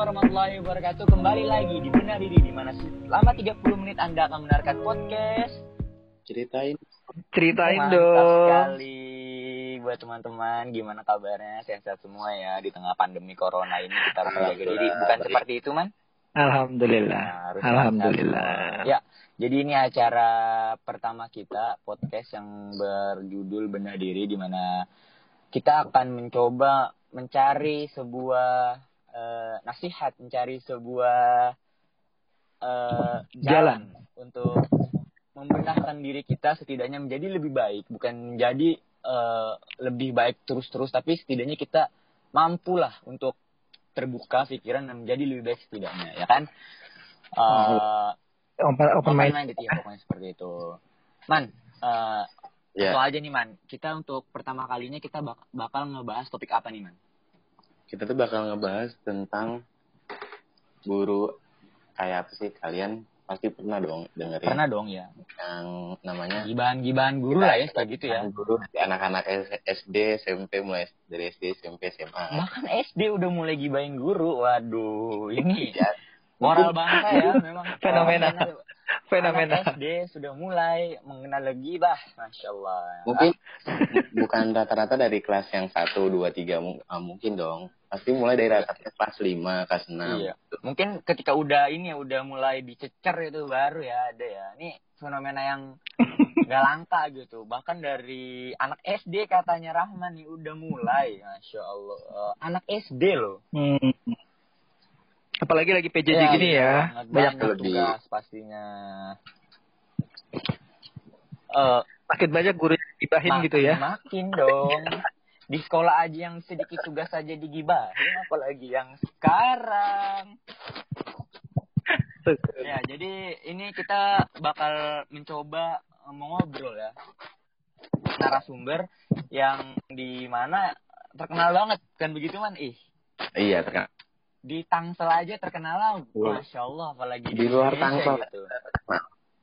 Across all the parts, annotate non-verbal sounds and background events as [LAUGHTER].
warahmatullahi wabarakatuh Kembali lagi di Benar Diri di mana selama 30 menit Anda akan mendengarkan podcast Ceritain. Ceritain Mantap dong. sekali buat teman-teman Gimana kabarnya? Sehat-sehat semua ya Di tengah pandemi corona ini kita harus menjaga diri Bukan seperti itu man? Alhamdulillah. Nah, harus Alhamdulillah. semua. Ya jadi ini acara pertama kita Podcast yang berjudul Benar Diri di mana kita akan mencoba mencari sebuah eh, nasihat, mencari sebuah eh, jalan untuk membenahkan diri kita setidaknya menjadi lebih baik, bukan menjadi eh, lebih baik terus-terus, tapi setidaknya kita mampulah untuk terbuka pikiran dan menjadi lebih baik setidaknya, ya kan? Eh, Open, open mind. minded ya pokoknya seperti itu. Man, eh Ya, itu aja nih man. Kita untuk pertama kalinya kita bak- bakal ngebahas topik apa nih man? Kita tuh bakal ngebahas tentang guru kayak apa sih kalian pasti pernah dong dengerin Pernah dong ya. yang namanya Gibahan-gibahan guru lah ya kayak gitu ya. guru anak-anak SD SMP mulai dari SD SMP SMA Bahkan SD udah mulai gibahin guru. Waduh, ini ya moral bangsa ya memang. Fenomena. Anak Fenomena. SD sudah mulai mengenal gibah, masya Allah. mungkin bukan rata-rata dari kelas yang satu dua tiga ah, mungkin dong pasti mulai dari rata-rata kelas lima kelas enam Iya. Mungkin ketika udah ini ya udah mulai dicecer itu baru ya ada ya. Ini fenomena yang nggak langka gitu. Bahkan dari anak SD katanya Rahman nih udah mulai, masya Allah. Eh, anak SD loh. Hmm. Apalagi lagi PJJ Ya, gini ya. Banyak, lebih. tugas pastinya. Eh, makin banyak guru yang gitu ya. Makin dong. Di sekolah aja yang sedikit tugas saja digibahin, apalagi yang sekarang. [LAUGHS] Ya, jadi ini kita bakal mencoba eh, mengobrol ya. Narasumber yang di mana terkenal banget kan begitu man ih iya terkenal di Tangsel aja terkenal lah. Masya Allah apalagi Di luar Indonesia Tangsel. gitu.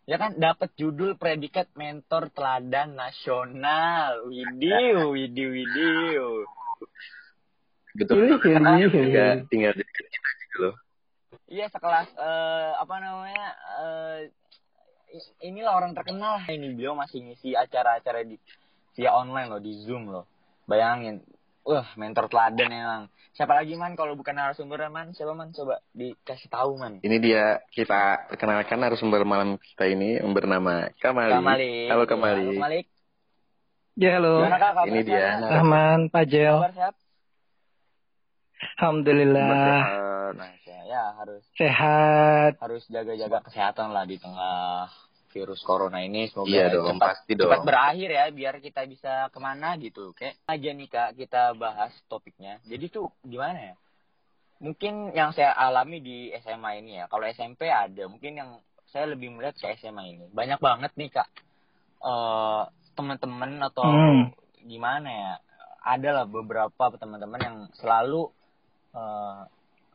ya kan dapat judul predikat mentor teladan nasional. Widiu widiu widiu. Betul. Ini, ini, tinggal ini. tinggal deket kita gitu loh. Iya sekelas eh, apa namanya eh, i- inilah orang terkenal ini beliau masih ngisi acara-acara di via online loh di zoom loh. Bayangin. Wah mentor teladan emang siapa lagi man kalau bukan narasumber man siapa man coba dikasih tahu man Ini dia kita perkenalkan narasumber malam kita ini yang bernama Kamali. Kamalik Halo Ya, Kamali. halo, Kamalik Ya halo. gimana kak Ini dia. sehat? Nah. Rahman, Pajel. kabar sehat Alhamdulillah. nah ya harus Sehat. harus jaga-jaga kesehatan lah di tengah virus corona ini semoga Iya dong, cepat pasti dong. cepat berakhir ya biar kita bisa ke mana gitu kayak aja nih kak kita bahas topiknya jadi tuh gimana ya mungkin yang saya alami di SMA ini ya kalau SMP ada mungkin yang saya lebih melihat ke SMA ini banyak banget nih kak eh teman-teman atau Hmm. gimana ya ada lah beberapa teman-teman yang selalu eh,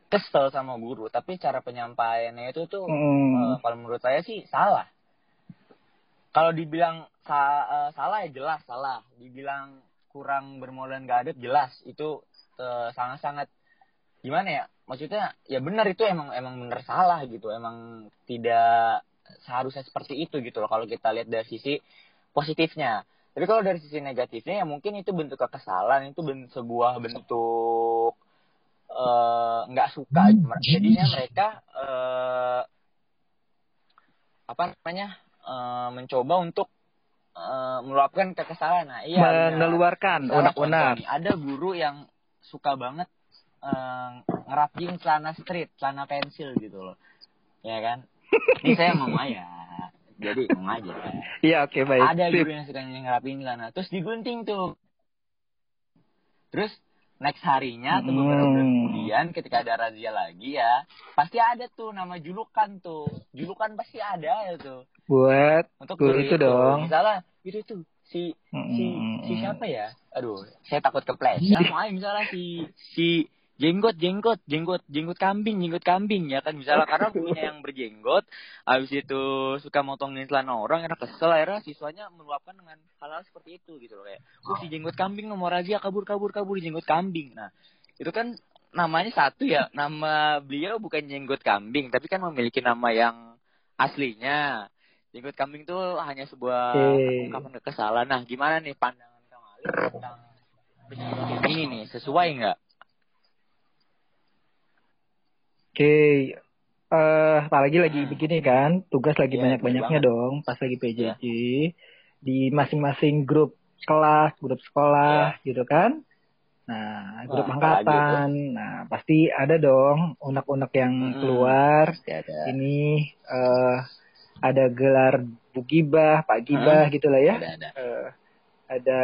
kesel sama guru tapi cara penyampaiannya itu tuh Hmm. Eh, kalau menurut saya sih salah. Kalau dibilang sa- eh, salah ya jelas salah. Dibilang kurang bermodal gak adab jelas itu eh, sangat-sangat gimana ya? Maksudnya ya benar itu emang emang benar salah gitu. Emang tidak seharusnya seperti itu gitu loh kalau kita lihat dari sisi positifnya. Tapi kalau dari sisi negatifnya ya mungkin itu bentuk kekesalan, itu ben- sebuah bentuk eh, nggak suka jadinya mereka eh, apa namanya eh, mencoba untuk eh, meluapkan kekesalan. Nah iya. Meneluarkan Misalnya unak-unak. ada guru yang suka banget eh, ngerapin celana street celana pensil gitu loh. Ya kan? Ini saya ngomong aja jadi ngomong aja Iya oke baik. ada guru yang suka ngerapin celana terus digunting tuh. Terus next harinya atau beberapa bulan Hmm. kemudian ketika ada razia lagi ya pasti ada tuh nama julukan tuh. Julukan pasti ada ya tuh Buat untuk Guru itu dong. misalnya itu tuh si si Hmm. si siapa ya aduh saya takut kepleset mau aja misalnya si si jenggot jenggot jenggot jenggot kambing jenggot kambing ya kan misalnya karena [LAUGHS] punya yang berjenggot habis itu suka motongin celana orang karena kesel akhirnya siswanya meluapkan dengan hal-hal seperti itu gitu loh kayak oh si jenggot kambing nomor razia kabur kabur kabur jenggot kambing nah itu kan namanya satu ya. Nama beliau bukan jenggot kambing, tapi kan memiliki nama yang aslinya. Jenggot kambing tuh hanya sebuah Oke. ungkapan kekesalan. Nah, gimana nih pandangan Kang Ali tentang ini nih? Sesuai nggak? Oke. Eh, apalagi lagi begini kan, tugas lagi Iya, banyak-banyaknya dong, pas lagi PJJ di masing-masing grup kelas, grup sekolah, gitu kan. Nah, grup Wah, angkatan. Nah, pasti ada dong unek-unek yang Hmm. keluar. Ada. Ini eh ada gelar Bu Gibah, Pak Gibah gitu lah ya. Ada ada. Eh, ada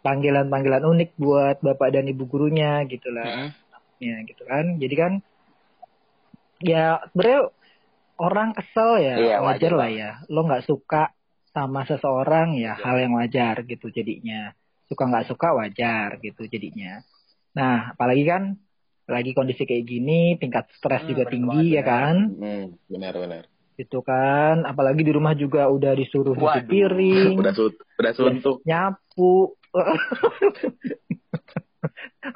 panggilan-panggilan unik buat bapak dan ibu gurunya gitu lah Mm-mm. ya gitu kan jadi kan ya sebenarnya orang kesel ya Iya, wajar wajar lah ya lo nggak suka sama seseorang ya Wajar. hal yang wajar gitu jadinya suka nggak suka wajar gitu jadinya nah apalagi kan lagi kondisi kayak gini tingkat stres Hmm, juga tinggi ya kan Hmm, benar benar. Gitu kan. Apalagi di rumah juga udah disuruh cuci piring. Udah sut, udah suntuk. nyapu. [LAUGHS]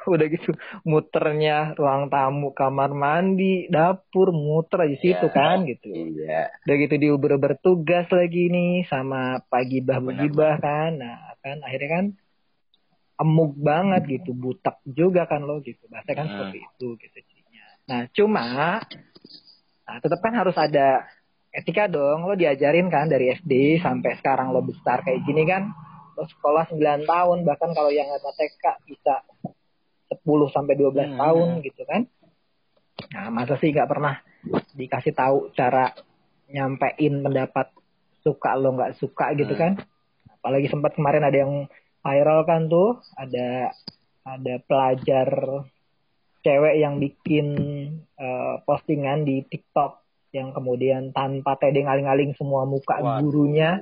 Udah gitu muternya ruang tamu kamar mandi dapur muter aja situ Iya. kan gitu. Iya. udah gitu diuber bertugas lagi nih sama Bu Benar Gibah kan. Nah kan akhirnya kan emuk banget gitu butek juga kan lo gitu. Bahasa kan Hmm. seperti itu gitu nah cuma nah, tetap kan harus ada etika dong lo diajarin kan dari SD sampai sekarang lo besar kayak gini kan lo sekolah 9 tahun bahkan kalau yang nggak TK bisa 10 sampai 12 Hmm. tahun gitu kan nah masa sih nggak pernah dikasih tahu cara nyampein pendapat suka lo nggak suka gitu Hmm. kan apalagi sempat kemarin ada yang viral kan tuh ada ada pelajar cewek yang bikin eh, postingan di TikTok yang kemudian tanpa tedeng aling-aling semua muka Waduh. gurunya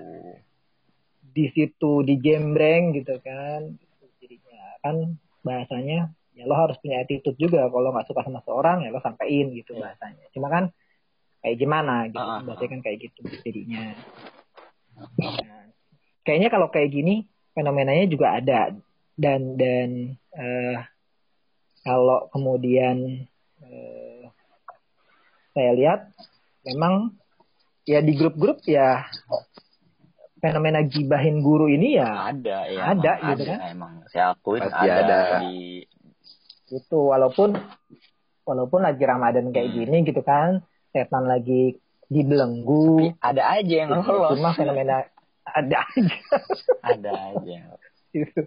di situ dijembreng gitu kan. Jadinya kan bahasanya ya lo harus punya attitude juga. Kalau nggak suka sama seorang ya lo sampein gitu Iya. bahasanya. Cuma kan kayak gimana gitu? Ah, ah, bahasanya kan kayak gitu jadinya. Nah, kayaknya kalau kayak gini fenomenanya juga ada. Dan dan eh, kalau kemudian eh, saya lihat memang ya di grup-grup ya fenomena gibahin guru ini ya ada ya Ada, emang gitu ada, kan? emang. Saya akuin Pasti ada, ada. di itu walaupun walaupun lagi Ramadan kayak Hmm. gini gitu kan setan lagi dibelenggu. Ada aja yang lolos. cuma fenomena ada aja. Ada aja. Gitu.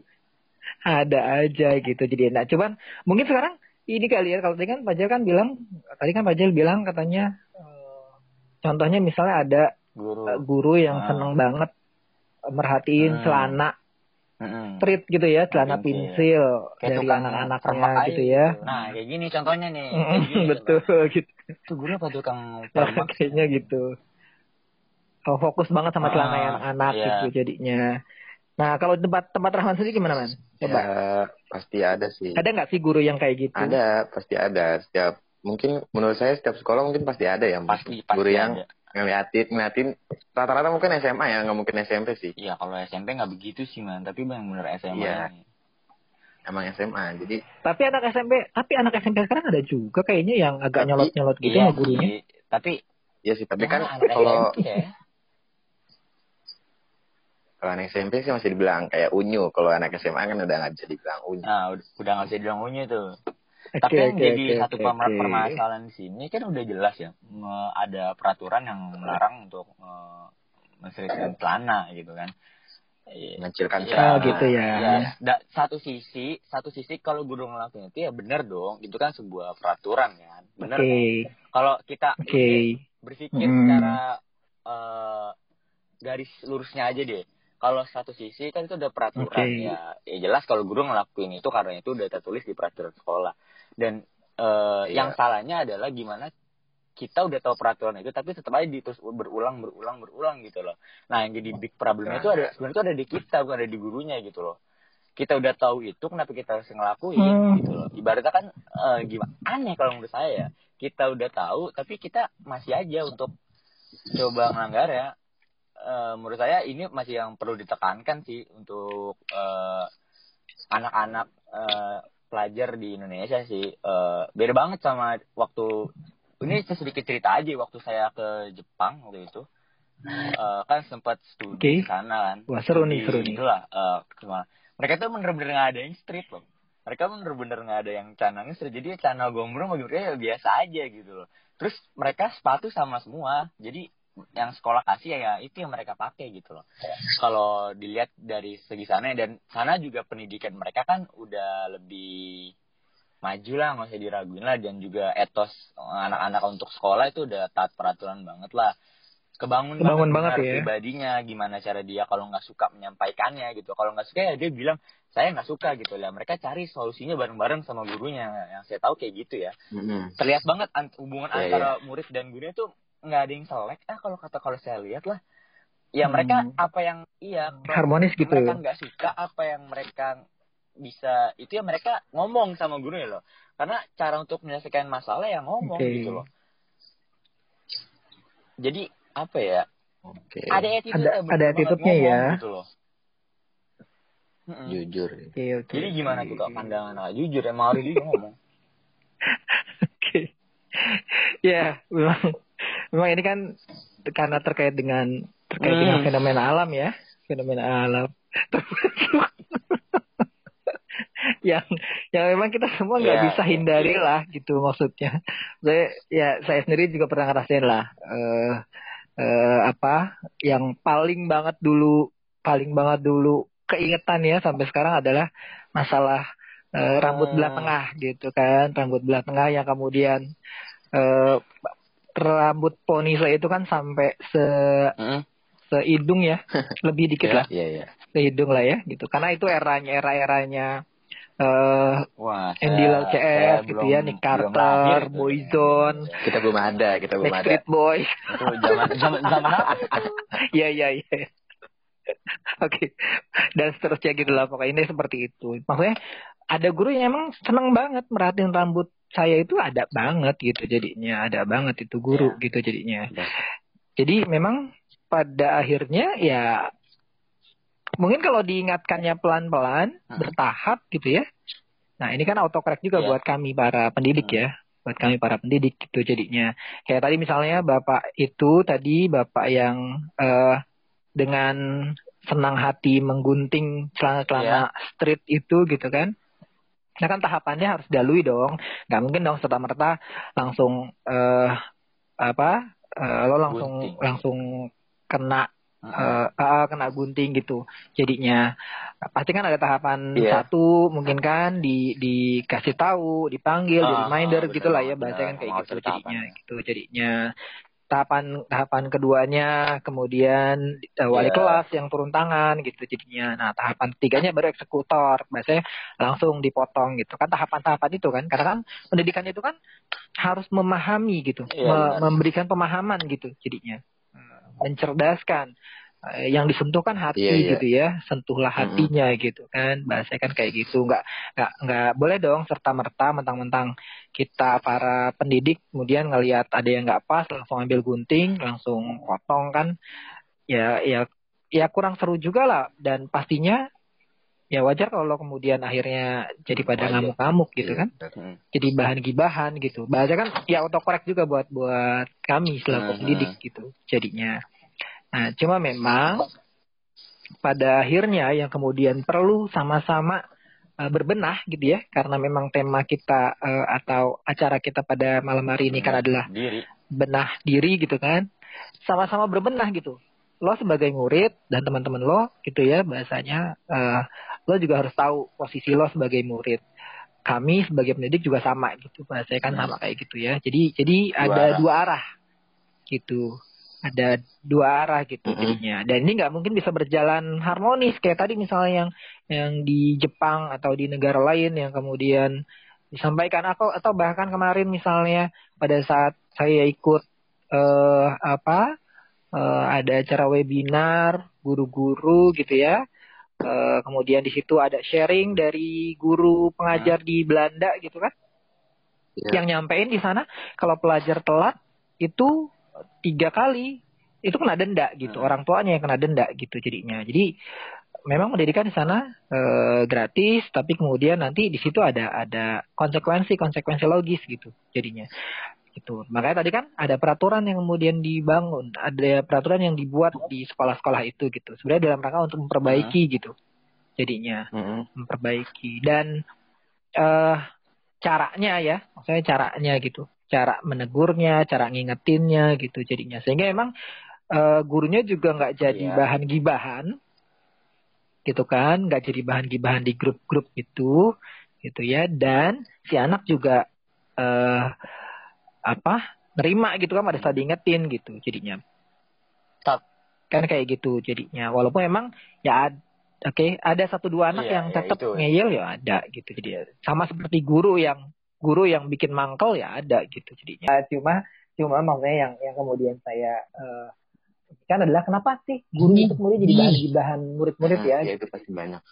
Ada aja gitu jadi enak. Cuman mungkin sekarang ini kali ya kalau tadi kan Pajal kan bilang tadi kan Pajal bilang katanya contohnya misalnya ada guru eh, guru yang Ah. seneng banget eh, merhatiin Hmm. celana Mm-mm. street gitu ya celana Pensil. pensil Kayak dari anak-anaknya gitu ya nah kayak gini contohnya nih kayak gini, betul gitu itu guru apa tukang [LAUGHS] Ya, permak kayaknya gitu oh, fokus banget sama celana Ah, anak iya. gitu jadinya nah kalau tempat tempat Rahman sendiri gimana man coba Ya, pasti ada sih. ada nggak sih guru yang kayak gitu Ada, pasti ada. Setiap mungkin menurut saya setiap sekolah mungkin pasti ada ya pasti pasti guru yang ada. ngeliatin ngeliatin rata-rata mungkin SMA ya nggak mungkin SMP sih Iya kalau SMP nggak begitu sih man, tapi yang bener SMA Iya. ini. emang SMA jadi Tapi anak SMP, tapi anak SMP sekarang ada juga kayaknya yang agak Tapi- nyolot-nyolot gitu Iya sama gurunya. tapi ya sih tapi ya, kan anak kalau SMP ya. kalau anak SMP sih masih dibilang kayak unyu kalau anak SMA kan udah nggak bisa dibilang unyu Nah, udah nggak bisa bilang unyu tuh. Oke, Tapi yang jadi satu oke. permasalahan di sini kan udah jelas ya, ada peraturan yang melarang untuk uh, menseritakan celana gitu kan. Iya. mengecilkan Iya, celana Oh, gitu ya. da- satu sisi, satu sisi kalau guru ngelakuin itu ya benar dong, itu kan sebuah peraturan kan, benar. Oke, kan? Kalau kita oke. berpikir Hmm. secara eh, garis lurusnya aja deh. Kalau satu sisi kan itu udah peraturan Oke. ya, ya jelas kalau guru ngelakuin itu karena itu udah tertulis di peraturan sekolah. Dan eh, Iya. yang salahnya adalah gimana kita udah tahu peraturan itu tapi tetap aja di- terus berulang berulang berulang gitu loh. Nah, yang jadi big problemnya Nah. itu ada sebenarnya itu ada di kita bukan ada di gurunya gitu loh. Kita udah tahu itu kenapa kita harus ngelakuin Hmm. gitu loh. Ibaratnya kan eh, gimana aneh kalau menurut saya ya. Kita udah tahu tapi kita masih aja untuk coba melanggar ya. Eh, menurut saya ini masih yang perlu ditekankan sih untuk eh, anak-anak eh, pelajar di Indonesia sih. Uh, beda banget sama waktu ini sedikit cerita aja waktu saya ke Jepang waktu itu. Uh, kan sempat studi okay. di sana kan. Wah seru nih seru nih. itulah uh, mereka tuh bener-bener nggak ada yang street loh. Mereka bener-bener nggak ada yang canangnya street. Jadi cana gombrong bagi mereka ya biasa aja gitu loh. Terus mereka sepatu sama semua. Jadi yang sekolah kasih ya itu yang mereka pakai gitu loh. Kalau dilihat dari segi sana dan sana juga pendidikan mereka kan udah lebih maju lah nggak usah diraguin lah. Dan juga etos anak-anak untuk sekolah itu udah taat peraturan banget lah. Kebangun, kebangun banget, banget ya. pribadinya gimana cara dia kalau nggak suka menyampaikannya gitu. Kalau nggak suka ya dia bilang saya nggak suka gitu lah. Mereka cari solusinya bareng-bareng sama gurunya. Yang saya tahu kayak gitu ya. Mm-hmm. terlihat banget hubungan yeah, antara yeah. murid dan gurunya tuh nggak ada yang selek. Ah kalau kata kalau saya lihat lah ya mereka hmm. apa yang iya harmonis gitu mereka nggak suka apa yang mereka bisa itu ya mereka ngomong sama gurunya loh. Karena cara untuk menyelesaikan masalah ya ngomong okay. gitu loh. Jadi apa ya okay. ada attitude ada, ada attitude-nya ya. gitu loh. Jujur. Okay, okay. jadi gimana tuh kak pandangan? Kak jujur emang harus dia ngomong. [LAUGHS] Oke. Okay. ya memang memang ini kan karena terkait dengan terkait hmm. dengan fenomena alam ya fenomena alam [LAUGHS] yang yang memang kita semua nggak yeah. bisa hindari lah gitu maksudnya saya ya saya sendiri juga pernah ngerasain lah uh, uh, apa yang paling banget dulu paling banget dulu keingetan ya sampai sekarang adalah masalah uh, rambut belah hmm. tengah gitu kan rambut belah tengah yang kemudian uh, rambut poni saya itu kan sampai se mm. sehidung ya [LAUGHS] lebih dikit yeah, lah yeah, yeah. sehidung lah ya gitu karena itu eranya era eranya uh, Wah, Andy Lau CS gitu ya, Nick Carter, Boyzone. Kita belum ada, kita belum ada. Street Boy. [LAUGHS] Itu zaman zaman zaman apa? Iya iya iya. Oke. Dan seterusnya gitu lah pokoknya ini seperti itu. Maksudnya ada guru yang emang seneng banget merhatiin rambut saya itu ada banget gitu jadinya, ada banget itu guru ya. gitu jadinya. Ya. Jadi memang pada akhirnya ya mungkin kalau diingatkannya pelan-pelan hmm. bertahap gitu ya nah ini kan autocorrect juga yeah. buat kami para pendidik hmm. ya buat kami para pendidik gitu jadinya kayak tadi misalnya bapak itu tadi bapak yang uh, dengan senang hati menggunting celana-celana yeah. street itu gitu kan nah kan tahapannya harus dilalui dong. Nggak mungkin dong serta merta langsung uh, apa uh, lo langsung Gunting. langsung kena uh, uh, kena gunting gitu jadinya. Pasti kan ada tahapan yeah. satu mungkin kan di dikasih tahu dipanggil uh, di reminder uh, gitulah ya bahasa kan kayak gitu jadinya gitu jadinya tahapan tahapan keduanya kemudian uh, wali yeah. kelas yang turun tangan gitu jadinya. Nah tahapan ketiganya baru eksekutor. Biasanya langsung dipotong gitu. Kan tahapan-tahapan itu kan. Karena kan pendidikan itu kan harus memahami gitu. Yeah, me memberikan pemahaman gitu jadinya. Mencerdaskan. eh, yang disentuh kan hati yeah, yeah. gitu ya sentuhlah hatinya mm-hmm. gitu kan. Bahasa kan kayak gitu nggak nggak nggak boleh dong serta merta mentang-mentang kita para pendidik kemudian ngelihat ada yang nggak pas langsung ambil gunting langsung potong kan. Ya ya ya kurang seru juga lah. Dan pastinya ya wajar kalau kemudian akhirnya jadi pada ngamuk-ngamuk gitu kan. jadi bahan gibahan gitu. Bahasa kan ya autokorek juga buat buat kami selaku pendidik gitu jadinya nah cuma memang pada akhirnya yang kemudian perlu sama-sama uh, berbenah gitu ya karena memang tema kita uh, atau acara kita pada malam hari ini kan adalah diri. benah diri gitu kan sama-sama berbenah gitu. Lo sebagai murid dan teman-teman lo gitu ya bahasanya uh, lo juga harus tahu posisi lo sebagai murid. Kami sebagai pendidik juga sama gitu bahasanya kan sama kayak gitu ya. Jadi jadi dua ada arah. dua arah gitu ada dua arah gitu mm -hmm. jadinya dan ini nggak mungkin bisa berjalan harmonis kayak tadi misalnya yang yang di Jepang atau di negara lain yang kemudian disampaikan atau atau bahkan kemarin misalnya pada saat saya ikut uh, apa uh, ada acara webinar guru-guru gitu ya. Uh, kemudian di situ ada sharing dari guru pengajar di Belanda gitu kan. Yeah. Yang nyampein di sana kalau pelajar telat itu tiga kali itu kena denda gitu. Hmm. Orang tuanya yang kena denda gitu jadinya. Jadi memang pendidikan di sana uh, gratis tapi kemudian nanti di situ ada ada konsekuensi konsekuensi logis gitu jadinya. Gitu. Makanya tadi kan ada peraturan yang kemudian dibangun ada peraturan yang dibuat di sekolah-sekolah itu gitu. Sebenarnya dalam rangka untuk memperbaiki uh gitu jadinya. Uh memperbaiki. Dan uh, caranya ya maksudnya caranya gitu cara menegurnya cara ngingetinnya gitu jadinya. Sehingga emang uh, gurunya juga nggak jadi yeah. bahan gibahan gitu kan? Nggak jadi bahan gibahan di grup-grup itu gitu ya. Dan si anak juga uh, apa nerima gitu kan pada saat diingetin gitu jadinya. Stop. kan kayak gitu jadinya. Walaupun emang ya oke okay, ada satu dua anak yeah, yang iya, tetap yeah, ngeyel ya ada gitu. Jadi sama seperti guru yang guru yang bikin mangkel ya ada gitu jadinya cuma cuma maksudnya yang yang kemudian saya uh, kan adalah kenapa sih guru itu kemudian jadi bahan gibahan murid-murid ya? Ya itu pasti banyak.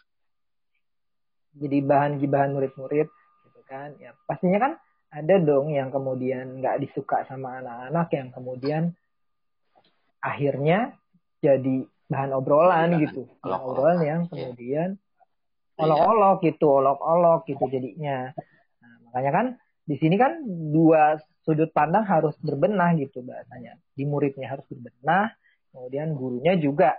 Jadi bahan gibahan murid-murid gitu kan. Ya pastinya kan ada dong yang kemudian nggak disuka sama anak-anak yang kemudian akhirnya jadi bahan obrolan ya, gitu. Olok obrolan yang iya. kemudian iya. olok-olok gitu, olok-olok gitu jadinya. Makanya kan di sini kan dua sudut pandang harus berbenah gitu bahasanya. Di muridnya harus berbenah, kemudian gurunya juga.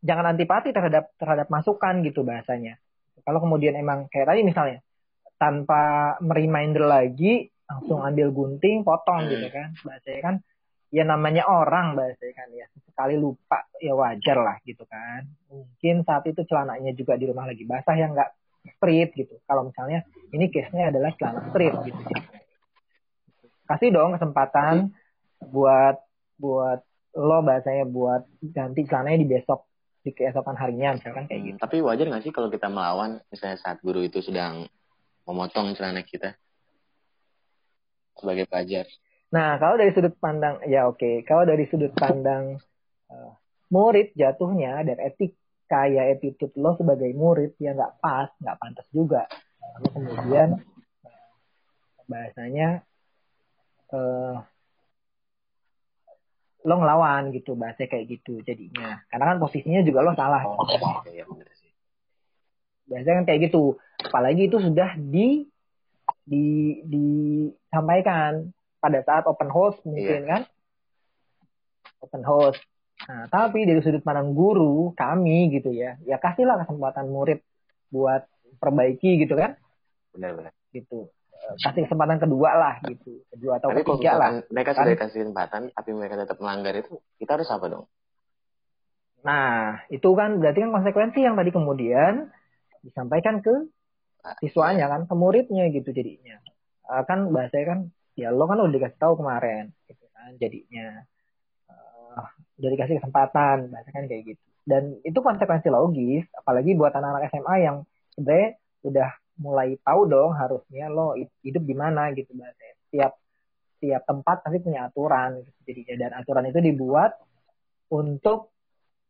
Jangan antipati terhadap terhadap masukan gitu bahasanya. Kalau kemudian emang kayak tadi misalnya tanpa mereminder lagi langsung ambil gunting potong gitu kan. Bahasanya kan ya namanya orang bahasanya kan ya. Sekali lupa ya wajar lah gitu kan. Mungkin saat itu celananya juga di rumah lagi basah yang nggak strip gitu kalau misalnya ini case-nya adalah celana strip gitu kasih dong kesempatan buat buat lo bahasanya buat ganti celananya di besok di keesokan harinya misalkan kayak gitu. Tapi wajar nggak sih kalau kita melawan misalnya saat guru itu sedang memotong celana kita sebagai pelajar? Nah kalau dari sudut pandang ya oke okay. kalau dari sudut pandang uh, murid jatuhnya dan etika ya attitude lo sebagai murid ya nggak pas nggak pantas juga. Lalu kemudian bahasanya uh, lo ngelawan gitu bahasa kayak gitu jadinya karena kan posisinya juga lo salah oh, iya, iya, sih. biasanya kan kayak gitu apalagi itu sudah di di disampaikan pada saat open house mungkin iya. kan open house nah tapi dari sudut pandang guru kami gitu ya ya kasihlah kesempatan murid buat perbaiki gitu kan. Benar-benar gitu. Kasih kesempatan kedua lah gitu. Kedua atau tapi ketiga lah. mereka sudah kan? kasih kesempatan tapi mereka tetap melanggar itu kita harus apa dong? Nah itu kan berarti kan konsekuensi yang tadi kemudian disampaikan ke siswanya kan ke muridnya gitu jadinya. Uh, kan bahasanya kan ya lo kan udah dikasih tahu kemarin gitu kan jadinya udah dikasih kesempatan bahasa kan kayak gitu dan itu konsekuensi logis apalagi buat anak-anak SMA yang sebenarnya udah mulai tahu dong harusnya lo hidup di mana gitu bahasa tiap tiap tempat pasti punya aturan gitu. jadinya dan aturan itu dibuat untuk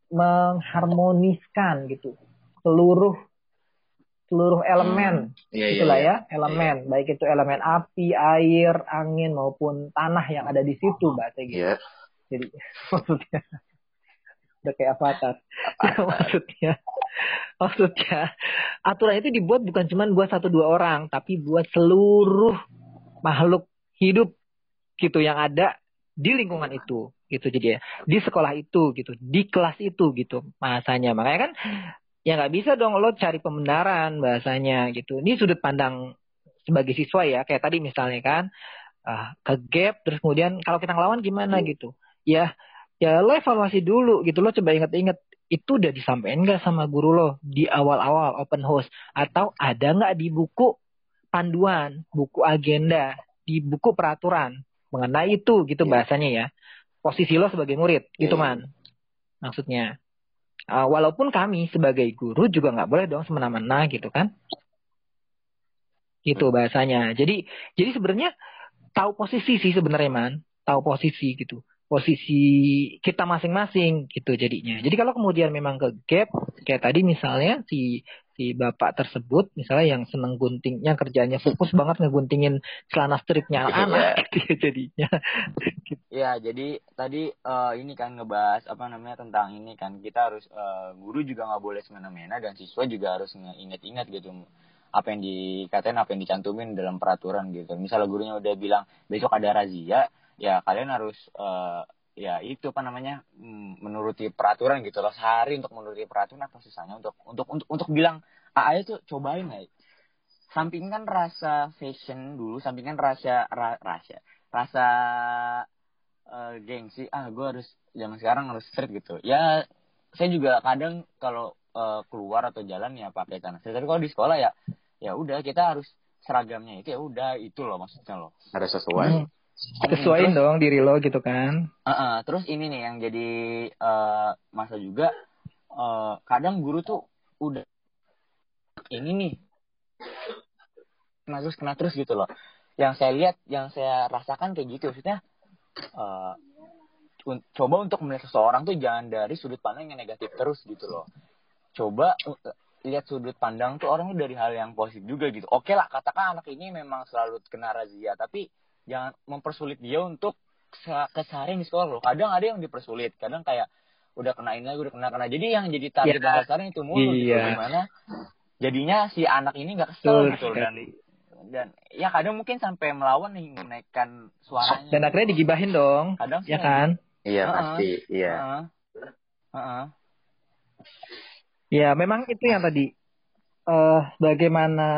mengharmoniskan gitu seluruh seluruh elemen hmm. yeah, iya, itulah yeah, ya elemen yeah. baik itu elemen api air angin maupun tanah yang ada di situ bahasa gitu yeah. Jadi [LAUGHS] maksudnya udah kayak avatar [LAUGHS] maksudnya Maksudnya, aturan itu dibuat bukan cuma buat satu dua orang, tapi buat seluruh makhluk hidup gitu yang ada di lingkungan itu gitu. Jadi ya di sekolah itu gitu. Di kelas itu gitu bahasanya. Makanya kan ya nggak bisa dong lo cari pembenaran bahasanya gitu. Ini sudut pandang sebagai siswa ya. Kayak tadi misalnya kan uh, ke gap terus kemudian kalau kita ngelawan gimana gitu ya ya lo evaluasi dulu gitu lo coba inget-inget itu udah disampaikan nggak sama guru lo di awal-awal open house atau ada nggak di buku panduan, buku agenda, di buku peraturan mengenai itu gitu yeah. bahasanya ya. Posisi lo sebagai murid yeah. gitu iya. man. Maksudnya. Uh, walaupun kami sebagai guru juga nggak boleh dong semena-mena gitu kan. Gitu bahasanya. Jadi jadi sebenarnya tahu posisi sih sebenarnya man, tahu posisi gitu posisi kita masing-masing gitu jadinya. Jadi kalau kemudian memang ke gap kayak tadi misalnya si si bapak tersebut misalnya yang seneng guntingnya kerjanya fokus banget ngeguntingin celana stripnya Iya. anak [LAUGHS] gitu ya jadinya Ya, jadi tadi eh, ini kan ngebahas apa namanya tentang ini kan kita harus eh, guru juga nggak boleh semena-mena dan siswa juga harus ingat-ingat gitu apa yang dikatain apa yang dicantumin dalam peraturan gitu. Misalnya gurunya udah bilang besok ada razia, ya kalian harus eh, ya itu apa namanya mm, menuruti peraturan gitu loh. Sehari untuk menuruti peraturan apa susahnya untuk untuk untuk untuk bilang ah ayo tuh cobain aja sampingkan rasa fashion dulu sampingkan rasa ra, rasa rasa eh, gengsi ah gue harus zaman sekarang harus street gitu. Ya saya juga kadang kalau eh, keluar atau jalan ya pakai tanah street tapi kalau di sekolah ya ya udah kita harus seragamnya itu ya udah itu loh maksudnya loh. Harus sesuai. Hmm. Sesuaiin dong diri lo gitu kan Heeh, terus ini nih yang jadi eh masa juga eh, kadang guru tuh udah ini nih kena terus kena terus gitu loh. Yang saya lihat, yang saya rasakan kayak gitu maksudnya un- coba untuk melihat seseorang tuh jangan dari sudut pandang yang negatif terus gitu loh. Coba uh, lihat sudut pandang tuh orang tuh dari hal yang positif juga gitu. Oke lah, katakan anak ini memang selalu kena razia, tapi jangan mempersulit dia untuk keseharian di sekolah loh. Kadang ada yang dipersulit, kadang kayak udah kena ini lagi, udah kena kena. Jadi yang jadi target dan sasaran itu mulu gitu. Iya. Gimana jadinya si anak ini nggak kesel Betul gitu dan dan ya kadang mungkin sampai melawan nih menaikkan suaranya. dan akhirnya digibahin dong kadang sih ya kan Iya Heeh. pasti. Iya. Heeh. Heeh. Ya, memang itu yang tadi eh bagaimana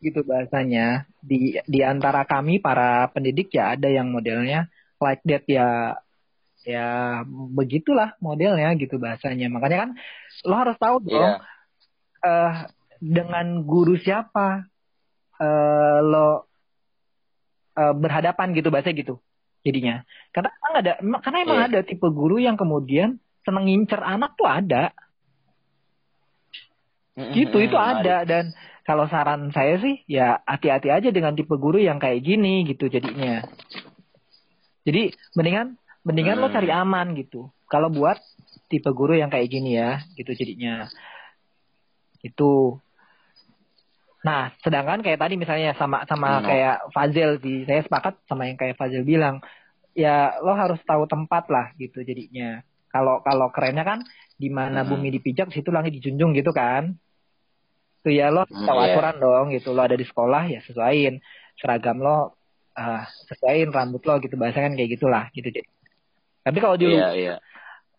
gitu bahasanya di di antara kami para pendidik ya ada yang modelnya like that ya ya begitulah modelnya gitu bahasanya. Makanya kan lo harus tahu dong Iya. eh dengan guru siapa eh lo eh, berhadapan gitu bahasa gitu jadinya. Karena emang ada karena emang Iya. ada tipe guru yang kemudian seneng ngincer anak tuh ada. Gitu itu ada dan kalau saran saya sih ya hati-hati aja dengan tipe guru yang kayak gini gitu jadinya. Jadi mendingan mendingan lo Hmm. cari aman gitu. Kalau buat tipe guru yang kayak gini ya gitu jadinya. Itu. Nah, sedangkan kayak tadi misalnya sama sama Hmm. kayak Fazil sih, saya sepakat sama yang kayak Fazil bilang. Ya lo harus tahu tempat lah gitu jadinya. Kalau kalau kerennya kan di mana Hmm. bumi dipijak situ langit dijunjung gitu kan. Tuh ya lo tahu iya. aturan dong gitu. Lo ada di sekolah ya sesuaiin seragam lo ah, sesuaiin rambut lo gitu bahasa kan kayak gitulah gitu jadi. Tapi kalau dulu Iya iya.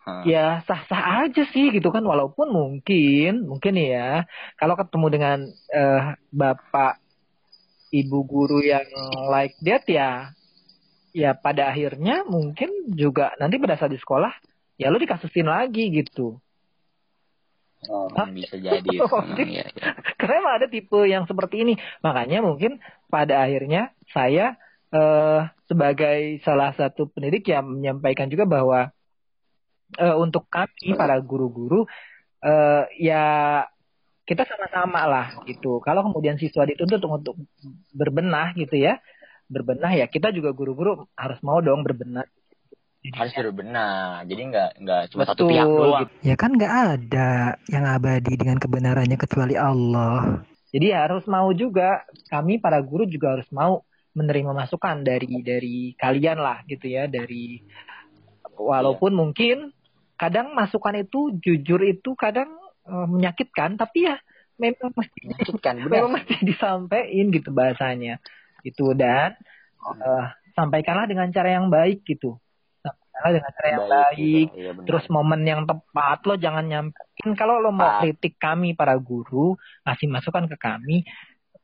Heeh. ya sah-sah aja sih gitu kan walaupun mungkin mungkin ya kalau ketemu dengan eh, bapak ibu guru yang like that ya ya pada akhirnya mungkin juga nanti pada saat di sekolah ya lo dikasusin lagi gitu Oh, Hah? bisa jadi. [LAUGHS] Hmm, iya, iya. [LAUGHS] karena ada tipe yang seperti ini makanya mungkin pada akhirnya saya eh, sebagai salah satu pendidik yang menyampaikan juga bahwa eh, untuk kami para guru-guru eh, ya kita sama-sama lah gitu kalau kemudian siswa dituntut untuk berbenah gitu ya berbenah ya kita juga guru-guru harus mau dong berbenah Harus berbenah. Jadi nggak nggak cuma satu Betul, pihak doang. Ya kan nggak ada yang abadi dengan kebenarannya kecuali Allah. Jadi harus mau juga. Kami para guru juga harus mau menerima masukan dari dari kalian lah gitu ya. Dari walaupun mungkin kadang masukan itu jujur itu kadang eh, menyakitkan. Tapi ya memang mesti Menyakitkan, benar. memang mesti disampaikan gitu bahasanya. Gitu. Dan eh, sampaikanlah dengan cara yang baik gitu sampaikanlah dengan cara yang baik Iya, benar. terus momen yang tepat lo jangan nyampein kalau lo mau kritik kami para guru ngasih masukan ke kami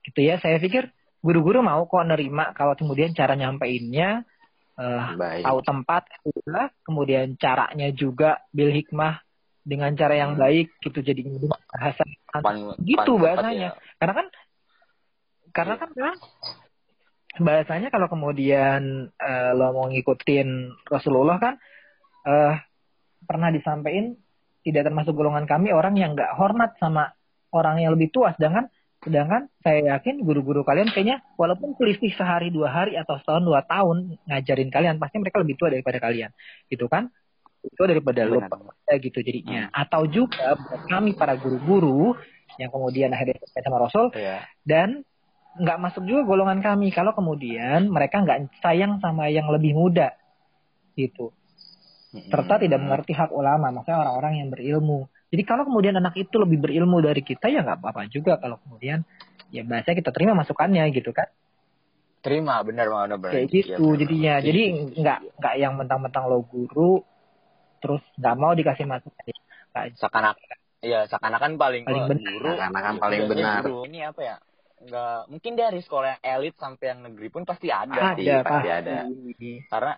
gitu ya saya pikir guru-guru mau kok nerima kalau kemudian cara nyampeinnya Baik. tahu tempat juga kemudian caranya juga bil hikmah dengan cara yang Hmm. baik gitu jadi bahasa gitu bahasanya. tepat karena kan karena kan memang bahasanya kalau kemudian eh, lo mau ngikutin Rasulullah kan eh pernah disampaikan tidak termasuk golongan kami orang yang nggak hormat sama orang yang lebih tua. Sedangkan sedangkan saya yakin guru-guru kalian kayaknya walaupun selisih sehari dua hari atau setahun dua tahun ngajarin kalian pasti mereka lebih tua daripada kalian. Gitu kan? Itu daripada lo ada gitu jadinya. Atau juga buat kami para guru-guru yang kemudian akhirnya sama Rasul Iya. dan nggak masuk juga golongan kami. Kalau kemudian mereka nggak sayang sama yang lebih muda gitu. Serta tidak mengerti hak ulama maksudnya orang-orang yang berilmu. Jadi kalau kemudian anak itu lebih berilmu dari kita ya nggak apa-apa juga. Kalau kemudian ya bahasa kita terima masukannya gitu kan? Terima benar benar benar. Kayak Iya, gitu benar. jadinya. jadi nggak nggak yang mentang-mentang lo guru terus nggak mau dikasih masukan. Seakan-akan ya seakan-akan paling Paling benar. guru Seakan-akan paling benar. guru. ini apa ya nggak mungkin dari sekolah yang elit sampai yang negeri pun pasti ada Pasti, ada pasti pasti. ada. karena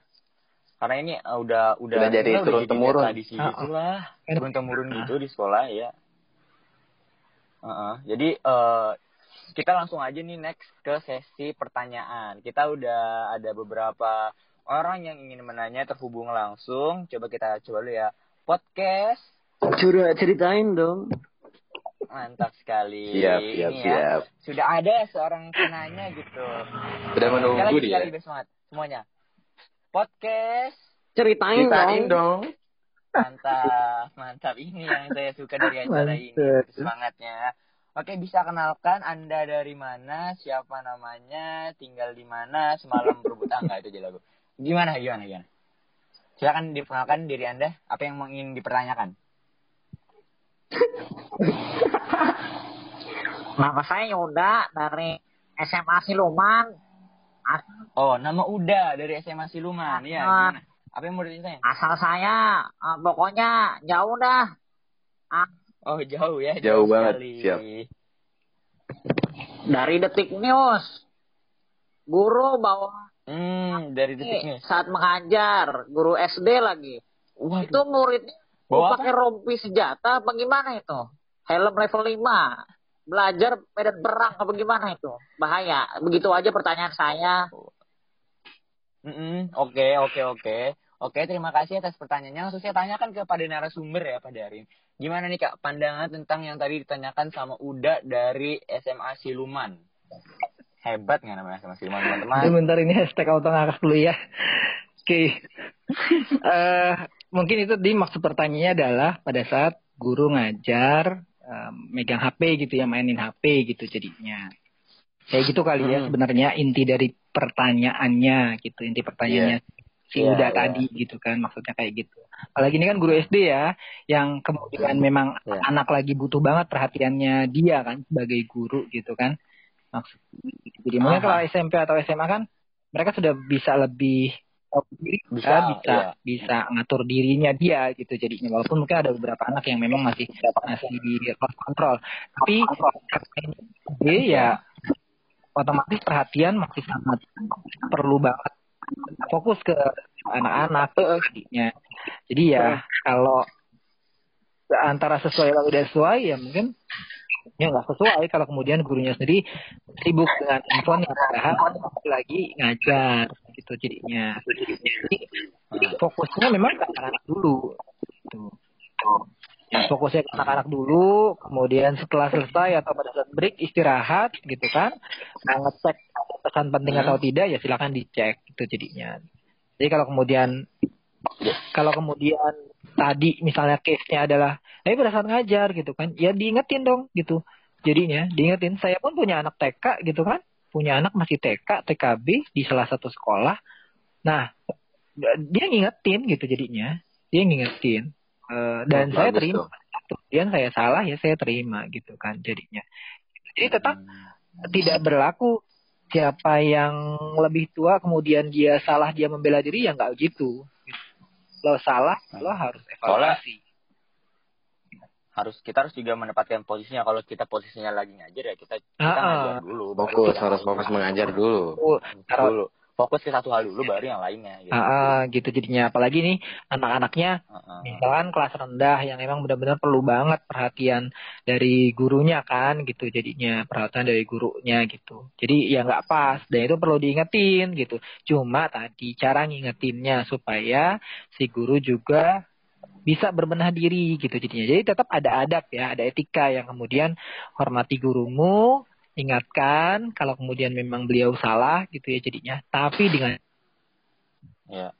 karena ini uh, udah udah Udah jadi sebenarnya turun-temurun. tradisi Ah, ah. gitu lah Kan- turun temurun gitu di sekolah ya Heeh. jadi eh, kita langsung aja nih next ke sesi pertanyaan kita udah ada beberapa orang yang ingin menanya terhubung langsung coba kita coba dulu ya podcast Curhat ceritain dong. Mantap sekali Siap, siap, Ini ya, siap. sudah ada seorang penanya gitu Sudah sekali menunggu lagi, dia. sekali lagi, semangat semuanya podcast Ceritain, Ceritain dong. dong. Mantap, mantap. Ini yang saya suka dari acara ini, Mantap. semangatnya. Oke, bisa kenalkan Anda dari mana, siapa namanya, tinggal di mana, semalam berebut angka itu aja lagu. Gimana, gimana, gimana? Silakan diperkenalkan diri Anda, apa yang ingin dipertanyakan? [LAUGHS] Nama saya Yuda dari SMA Siluman. Oh, nama Uda dari SMA Siluman. Iya? Apa yang mau ditanya? Asal saya eh, pokoknya jauh dah. Oh, jauh ya. Jauh banget, sekali. siap. Dari Detik News. Guru bawa Hmm, dari detik nih. saat mengajar, guru SD lagi. Waduh. Itu Bawa apa? pakai rompi senjata apa gimana itu? Helm level 5. Belajar medan perang apa gimana itu? Bahaya. Begitu aja pertanyaan saya. Oke, oke, oke. Oke, terima kasih atas pertanyaannya. Langsung saya tanyakan kepada narasumber ya, Pak Darin. Gimana nih, Kak, pandangan tentang yang tadi ditanyakan sama Uda dari SMA Siluman? Hebat nggak namanya SMA Siluman, teman-teman? Bentar ini hashtag auto ngakak dulu ya. Oke. [LAUGHS] Eh, mungkin itu di maksud pertanyaannya adalah pada saat guru ngajar megang HP gitu ya, mainin HP gitu jadinya. Kayak gitu kali ya Hmm. sebenarnya inti dari pertanyaannya gitu, inti pertanyaannya si Iya, Uda iya. tadi gitu kan maksudnya kayak gitu. Apalagi ini kan guru SD ya yang kemudian memang Iya. anak lagi butuh banget perhatiannya dia kan sebagai guru gitu kan. Maksud jadi mungkin kalau SMP atau SMA kan mereka sudah bisa lebih tahu diri Bisa, bisa bisa iya. bisa ngatur dirinya dia gitu jadinya. Walaupun mungkin ada beberapa anak yang memang masih masih lost control tapi dia ya otomatis perhatian masih sangat perlu banget. Fokus ke anak-anak jadinya. Jadi ya kalau antara sesuai atau tidak sesuai ya mungkin ya nggak sesuai. Kalau kemudian gurunya sendiri sibuk dengan handphone yang padahal lagi ngajar gitu jadinya. Jadi fokusnya memang ke anak-anak dulu gitu. Ya, fokusnya ke anak-anak dulu kemudian setelah selesai atau pada saat break istirahat gitu kan. Nah, ngecek pesan penting atau tidak ya silakan dicek gitu jadinya. Jadi kalau kemudian kalau kemudian tadi misalnya case-nya adalah tapi pada saat ngajar gitu kan ya diingetin dong gitu. Jadinya diingetin saya pun punya anak TK gitu kan. Punya anak masih TK TKB di salah satu sekolah. Nah dia ngingetin gitu jadinya. Dia ngingetin Eh, dan saya terima. Kemudian saya salah ya saya terima gitu kan jadinya. Jadi tetap tidak berlaku. Siapa yang lebih tua kemudian dia salah dia membela diri ya nggak gitu. Lo salah lo harus evaluasi harus kita harus juga menempatkan posisinya. Kalau kita posisinya lagi ngajar ya kita kita Ah, ah. ngajar dulu. Fokus, harus fokus. mengajar dulu. Oh, dulu. Fokus ke satu hal dulu baru yang lainnya gitu. Ah, ah, gitu jadinya. Apalagi nih anak-anaknya Ah, ah. misalkan kelas rendah yang emang benar-benar perlu banget perhatian dari gurunya kan gitu jadinya. Perhatian dari gurunya gitu. Jadi ya nggak pas. Dan itu perlu diingetin gitu. Cuma tadi cara ngingetinnya supaya si guru juga bisa berbenah diri gitu jadinya jadi tetap ada adab ya ada etika yang kemudian hormati gurumu ingatkan kalau kemudian memang beliau salah gitu ya jadinya tapi dengan ya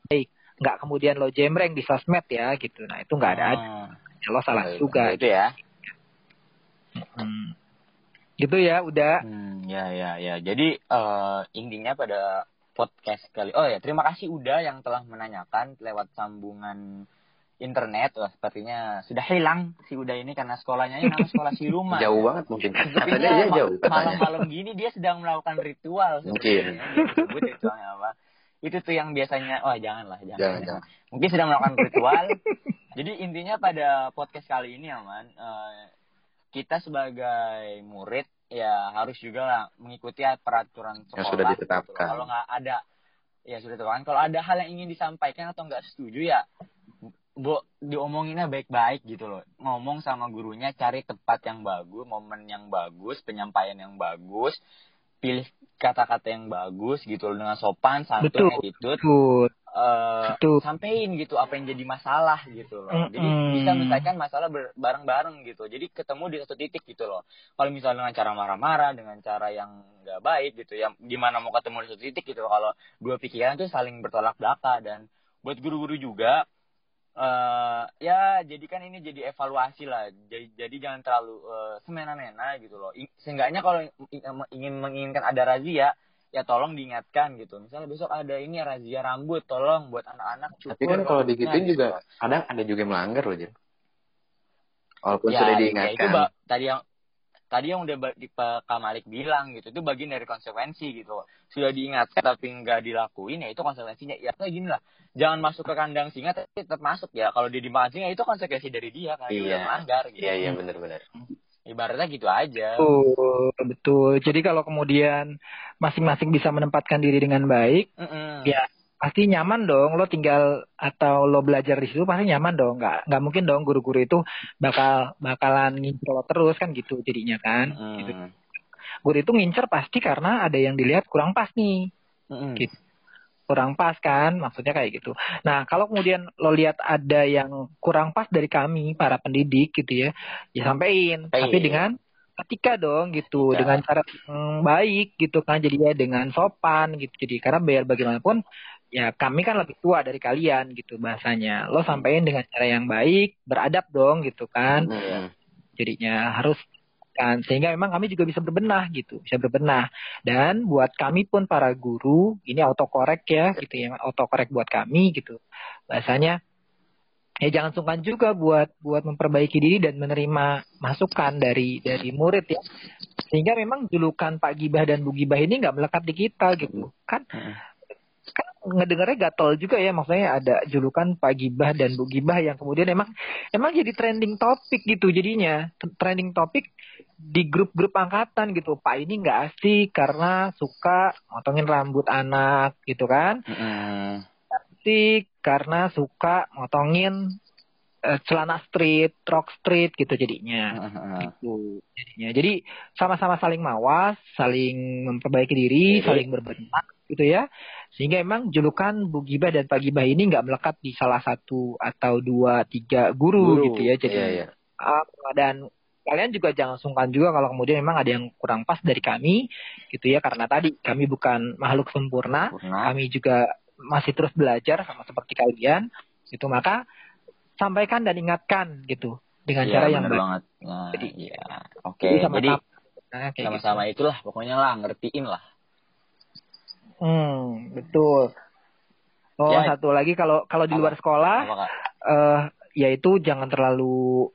nggak kemudian lo jembreng di sosmed ya gitu nah itu nggak ada Ya, lo salah itu- juga Itu ya. Hmm. gitu ya udah Hmm, ya ya ya. Jadi eh, intinya pada podcast kali. Oh ya, terima kasih udah yang telah menanyakan lewat sambungan internet. Wah, sepertinya sudah hilang si Uda ini karena sekolahnya ini sekolah si rumah. [LAUGHS] Jauh banget mungkin. Sepertinya Katanya dia jauh. Malam-malam gini dia sedang melakukan ritual. Mungkin. sepertinya. Dia sebut ritualnya apa? Itu tuh yang biasanya, wah janganlah, jangan. Jangan, jangan. Mungkin sedang melakukan ritual. Jadi intinya pada podcast kali ini aman, kita sebagai murid ya harus juga lah mengikuti peraturan sekolah. Yang sudah gitu ditetapkan. Kalau nggak ada, ya sudah ditetapkan. Kalau ada hal yang ingin disampaikan atau nggak setuju ya, bu diomonginnya baik-baik gitu loh. Ngomong sama gurunya, cari tempat yang bagus, momen yang bagus, penyampaian yang bagus, pilih kata-kata yang bagus gitu loh dengan sopan, santun, attitude betul eh Betul. sampein gitu apa yang jadi masalah gitu loh. Jadi Mm-mm. bisa menyelesaikan masalah bareng-bareng gitu. Jadi ketemu di satu titik gitu loh. Kalau misalnya dengan cara marah-marah, dengan cara yang nggak baik gitu, yang gimana mau ketemu di satu titik gitu. Kalau dua pikiran tuh saling bertolak belakang dan buat guru-guru juga eh ya jadikan ini jadi evaluasi lah. Jadi, jadi jangan terlalu eh, semena-mena gitu loh. I- Seenggaknya kalau i- ingin menginginkan ada razia, ya tolong diingatkan gitu. Misalnya besok ada ini razia rambut, tolong buat anak-anak cukur. Tapi kan kalau digituin gitu. juga kadang ada juga yang melanggar loh, Jen. Walaupun ya, sudah ya itu diingatkan. tadi yang tadi yang udah Pak Kamalik bilang gitu itu bagian dari konsekuensi gitu sudah diingatkan tapi nggak dilakuin ya itu konsekuensinya. Ya kayak gini lah. Jangan masuk ke kandang singa tapi tetap masuk ya. Kalau dia dimakan singa itu konsekuensi dari dia karena dia Iya. udah melanggar gitu. Iya, iya benar-benar. ibaratnya gitu aja. Betul betul. Jadi kalau kemudian masing-masing bisa menempatkan diri dengan baik Mm-mm. ya pasti nyaman dong lo tinggal atau lo belajar di situ pasti nyaman dong nggak nggak mungkin dong guru-guru itu bakal bakalan ngincer lo terus kan gitu jadinya kan Mm. gitu. guru itu ngincer pasti karena ada yang dilihat kurang pas nih Mm-mm. Gitu. kurang pas kan maksudnya kayak gitu nah kalau kemudian lo lihat ada yang kurang pas dari kami para pendidik gitu ya ya sampein Sampein. tapi dengan ketika dong gitu Ketika. dengan cara yang baik gitu kan jadi ya dengan sopan gitu jadi karena biar bagaimanapun ya kami kan lebih tua dari kalian gitu bahasanya. Lo sampein dengan cara yang baik beradab dong gitu kan. Mm-mm. jadinya harus kan. Sehingga memang kami juga bisa berbenah gitu. Bisa berbenah. Dan buat kami pun para guru ini autokorek ya gitu ya. Autokorek buat kami gitu. Bahasanya ya jangan sungkan juga buat buat memperbaiki diri dan menerima masukan dari dari murid ya. Sehingga memang julukan Pak Gibah dan Bu Gibah ini nggak melekat di kita gitu. Kan Mm-mm. kan ngedengarnya gatel juga ya. Maksudnya ada julukan Pak Gibah dan Bu Gibah yang kemudian emang emang jadi trending topik gitu jadinya. Trending topik di grup-grup angkatan gitu. Pak ini nggak asik karena suka motongin rambut anak gitu kan. Mm-mm. asik karena suka motongin eh, celana street, rock street gitu jadinya gitu jadinya. Jadi sama-sama saling mawas, saling memperbaiki diri, saling berbenah gitu ya. Sehingga emang julukan Bu Gibah dan Pak Gibah ini nggak melekat di salah satu atau dua tiga guru, Guru, gitu ya. Jadi Iya, iya. ah, dan kalian juga jangan sungkan juga kalau kemudian memang ada yang kurang pas dari kami gitu ya karena tadi kami bukan makhluk sempurna Sempurna. kami juga masih terus belajar sama seperti kalian itu maka sampaikan dan ingatkan gitu dengan Iya, cara yang baik banget. Nah, Jadi- iya. Oke, Jadi sama jadi Nah, kayak sama-sama itulah pokoknya lah ngertiin lah. gitu. Hmm, betul. Oh, Ya. satu lagi kalau kalau di luar sekolah eh yaitu jangan terlalu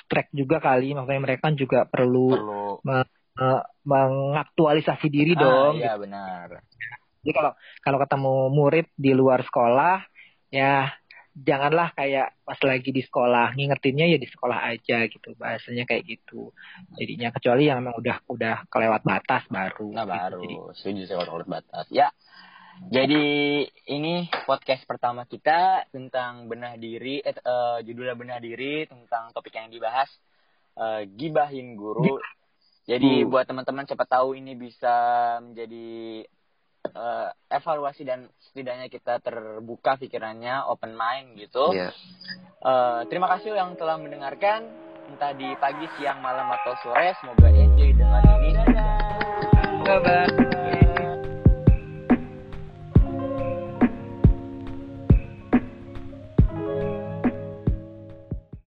strek juga kali, makanya mereka kan juga perlu Perlu eh, mengaktualisasi diri Ah, dong. iya benar. Jadi kalau kalau ketemu murid di luar sekolah, ya janganlah kayak pas lagi di sekolah ngingetinnya ya di sekolah aja gitu bahasanya kayak gitu. Jadinya kecuali yang memang udah udah kelewat batas baru. Nah gitu. baru Jadi, setuju saya kalau batas. Ya. Jadi ini podcast pertama kita tentang benah diri, eh, eh, judulnya benah diri tentang topik yang dibahas eh, gibahin guru. Jadi Hmm. buat teman-teman cepat tahu ini bisa menjadi eh, evaluasi dan setidaknya kita terbuka pikirannya, open mind gitu. Iya. Eh, terima kasih yang telah mendengarkan entah di pagi, siang, malam atau sore. Semoga enjoy dengan ini. Bye-bye.